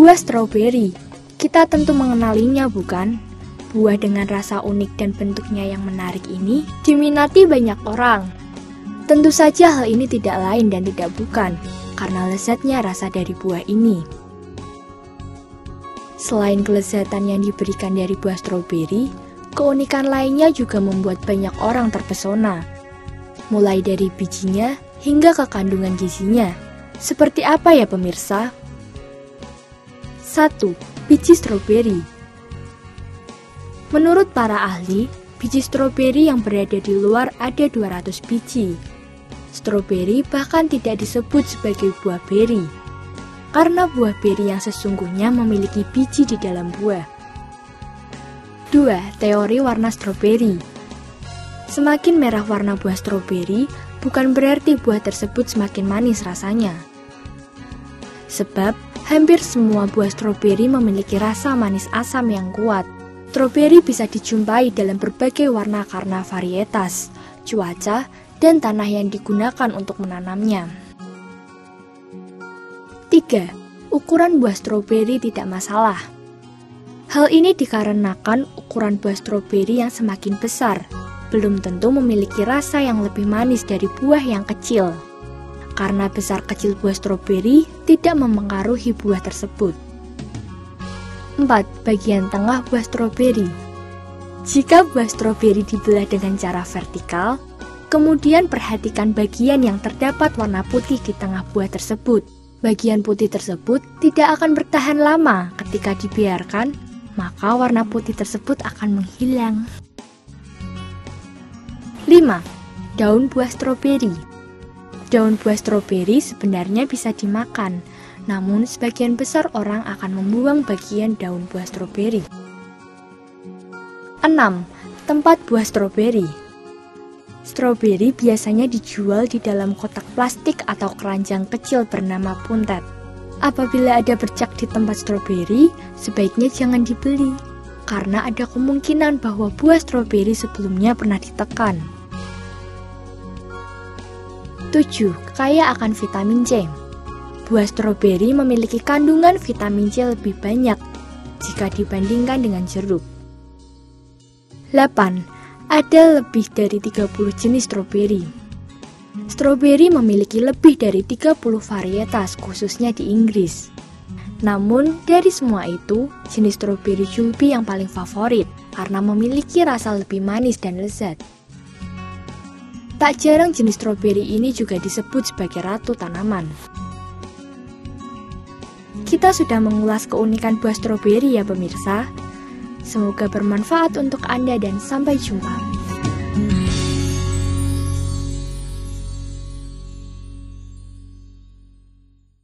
Buah stroberi. Kita tentu mengenalinya, bukan? Buah dengan rasa unik dan bentuknya yang menarik ini diminati banyak orang. Tentu saja hal ini tidak lain dan tidak bukan, karena lezatnya rasa dari buah ini. Selain kelezatan yang diberikan dari buah stroberi, keunikan lainnya juga membuat banyak orang terpesona. Mulai dari bijinya hingga ke kandungan gizinya. Seperti apa ya pemirsa? 1. Biji stroberi Menurut para ahli, biji stroberi yang berada di luar ada 200 biji. Stroberi bahkan tidak disebut sebagai buah beri, karena buah beri yang sesungguhnya memiliki biji di dalam buah. 2. Teori warna stroberi Semakin merah warna buah stroberi, bukan berarti buah tersebut semakin manis rasanya. Sebab, hampir semua buah stroberi memiliki rasa manis asam yang kuat. Stroberi bisa dijumpai dalam berbagai warna karena varietas, cuaca, dan tanah yang digunakan untuk menanamnya. 3. Ukuran buah stroberi tidak masalah. Hal ini dikarenakan ukuran buah stroberi yang semakin besar, belum tentu memiliki rasa yang lebih manis dari buah yang kecil. Karena besar kecil buah stroberi tidak memengaruhi buah tersebut. 4. Bagian tengah buah stroberi Jika buah stroberi dibelah dengan cara vertikal, Kemudian perhatikan bagian yang terdapat warna putih di tengah buah tersebut. Bagian putih tersebut tidak akan bertahan lama ketika dibiarkan, maka warna putih tersebut akan menghilang. 5. Daun buah stroberi Daun buah stroberi sebenarnya bisa dimakan, namun sebagian besar orang akan membuang bagian daun buah stroberi. 6. Tempat buah stroberi Stroberi biasanya dijual di dalam kotak plastik atau keranjang kecil bernama puntet. Apabila ada bercak di tempat stroberi, sebaiknya jangan dibeli, karena ada kemungkinan bahwa buah stroberi sebelumnya pernah ditekan. 7. Kaya akan vitamin C Buah stroberi memiliki kandungan vitamin C lebih banyak jika dibandingkan dengan jeruk. 8 ada lebih dari 30 jenis stroberi. Stroberi memiliki lebih dari 30 varietas khususnya di Inggris. Namun, dari semua itu, jenis stroberi Julpi yang paling favorit karena memiliki rasa lebih manis dan lezat. Tak jarang jenis stroberi ini juga disebut sebagai ratu tanaman. Kita sudah mengulas keunikan buah stroberi ya pemirsa. Semoga bermanfaat untuk Anda dan sampai jumpa.